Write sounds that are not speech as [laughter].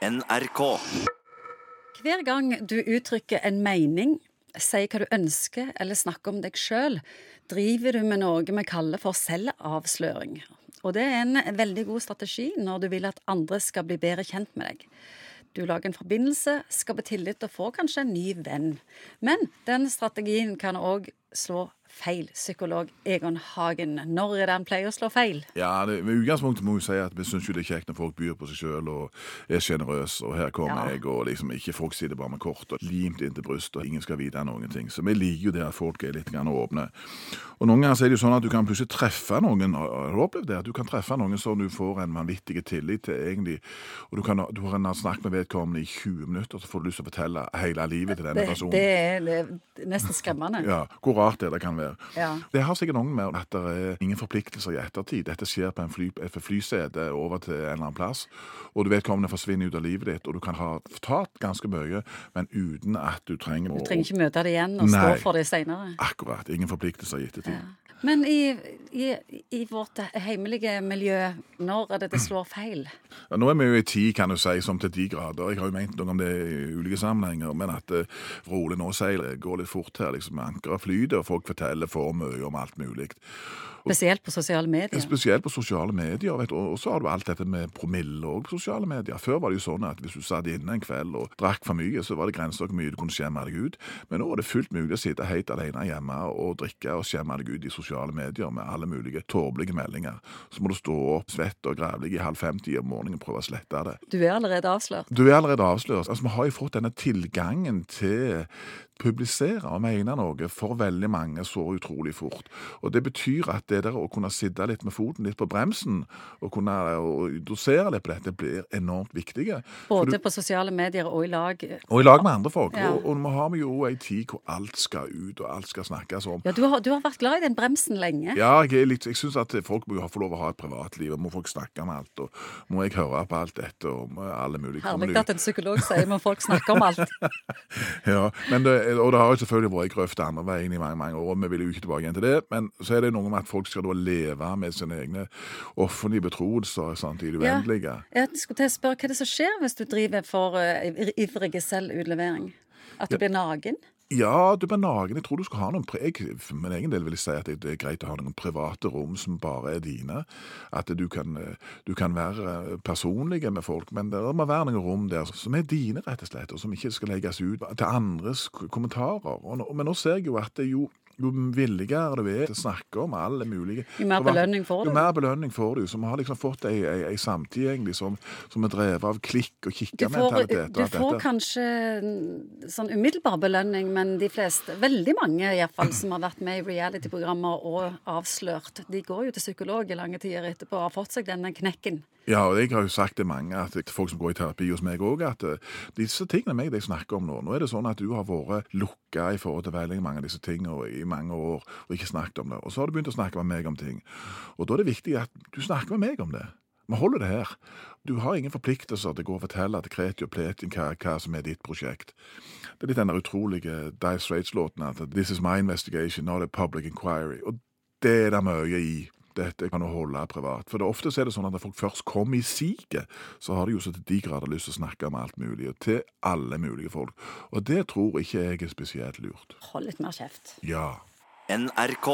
NRK. Hver gang du uttrykker en mening, sier hva du ønsker eller snakker om deg sjøl, driver du med noe vi kaller for selvavsløring. Og det er en veldig god strategi når du vil at andre skal bli bedre kjent med deg. Du lager en forbindelse, skaper tillit og får kanskje en ny venn. Men den strategien kan òg slå feil. Psykolog Egon Hagen, når er det han pleier å slå feil? Ja, det, Med utgangspunktet må vi si at vi syns jo det er kjekt når folk byr på seg sjøl og er sjenerøse. Og her kommer Ja. jeg, og liksom ikke folk sitter bare med kort og limt inntil brystet, og ingen skal vite noen ting. Så vi liker jo det at folk er litt grann åpne. Og noen ganger er det jo sånn at du kan plutselig treffe noen. Har du opplevd det? At du kan treffe noen som du får en vanvittig tillit til, egentlig. Og du, kan, du har en snakket med vedkommende i 20 minutter, så får du lyst til å fortelle hele livet til denne personen. det, det er nesten skremmende. Ja, Hvor rart det, det kan være. Ja. Det har sikkert noe med at det er ingen forpliktelser i ettertid. Dette skjer på en fly, flysete over til en eller annen plass, og du vet vedkommende forsvinner ut av livet ditt, og du kan ha tatt ganske mye, men uten at du trenger Du trenger ikke møte det igjen og stå Nei. for det seinere. Akkurat. Ingen forpliktelser i ettertid. Men i, i, i vårt heimelige miljø, når er det det slår feil? Ja, nå er vi jo i tid, kan du si, som til de grader. Jeg har jo ment noe om det i ulike sammenhenger, men at uh, rolig nå seiler, går litt fort her, liksom ankeret flyter, og folk forteller for mye om alt mulig. Spesielt på sosiale medier. Spesielt på sosiale medier. Vet du. Og så har du alt dette med promille og på sosiale medier. Før var det jo sånn at hvis du satt inne en kveld og drakk for mye, så var det grenser hvor mye du kunne skjemme deg ut. Men nå er det fullt mulig å sitte helt alene hjemme og drikke og skjemme deg ut i sosiale medier med alle mulige tåpelige meldinger. Så må du stå opp svett og grevlig i halv femti om morgenen og prøve å slette det. Du er allerede avslørt. Du er allerede avslørt. Altså, vi har jo fått denne tilgangen til publisere og mene noe for veldig mange så utrolig fort. Og det betyr at det der å kunne sitte litt med foten litt på bremsen og kunne og dosere litt på dette blir enormt viktig. Både du- på sosiale medier og i lag. og i lag med andre folk. Ja. Og, og nå har vi jo ei tid hvor alt skal ut, og alt skal snakkes om. Ja, du har, du har vært glad i den bremsen lenge. Ja, jeg, litt, jeg syns at folk må jo få lov å ha et privatliv, og må folk snakke om alt, og må jeg høre på alt dette og alle mulige Herlig at en psykolog sier må folk snakke om alt. [laughs] Ja, men det, og det har jo selvfølgelig vært grøft andre veien i mange mange år, og vi vil jo ikke tilbake igjen til det. Men så er det noe med at folk skal da leve med sine egne offentlige betroelser sant, i det Ja. Jeg skulle til å spørre hva er det som skjer hvis du driver for uh, ivrig selvutlevering? At du blir naken? Ja, du blir naken. Jeg tror du skal ha noen pre- For min egen del vil jeg si at det er greit å ha noen private rom som bare er dine. At du kan, eh, du kan være personlig med folk, men det må være noen rom der som er dine, rett og slett, og som ikke skal legges ut til andres kommentarer. Og men nå ser jeg jo at det er jo jo villigere du er til å snakke om alle mulige Jo mer belønning får du. Jo mer belønning får du. Så vi har liksom fått ei, ei, ei samtid egentlig som, som er drevet av klikk og Du får, du får kanskje sånn umiddelbar belønning, men de fleste, veldig mange i hvert fall, som har vært med i reality-programmer og avslørt, de går jo til psykolog i lange tider etterpå og har fått seg denne knekken. Ja, og jeg har jo sagt til mange, at folk som går i terapi hos meg òg, at eh, disse tingene meg de snakker om nå Nå er det sånn at du har vært lukka i forhold til veldig mange av disse tingene i mange år og ikke snakket om det. Og så har du begynt å snakke med meg om ting. Og da er det viktig at du snakker med meg om det. Vi holder det her. Du har ingen forpliktelser til å gå og fortelle til kreti og pletin hva, hva som er ditt prosjekt. Det er litt den utrolige Dive Straits-låten at 'This is my investigation, not a public inquiry'. Og det er det mye i dette kan du holde privat. For det ofte er det sånn at når folk først kommer i siget, så har de jo så til de grader lyst til å snakke om alt mulig, og til alle mulige folk. Og det tror ikke jeg er spesielt lurt. Hold litt mer kjeft. Ja. NRK.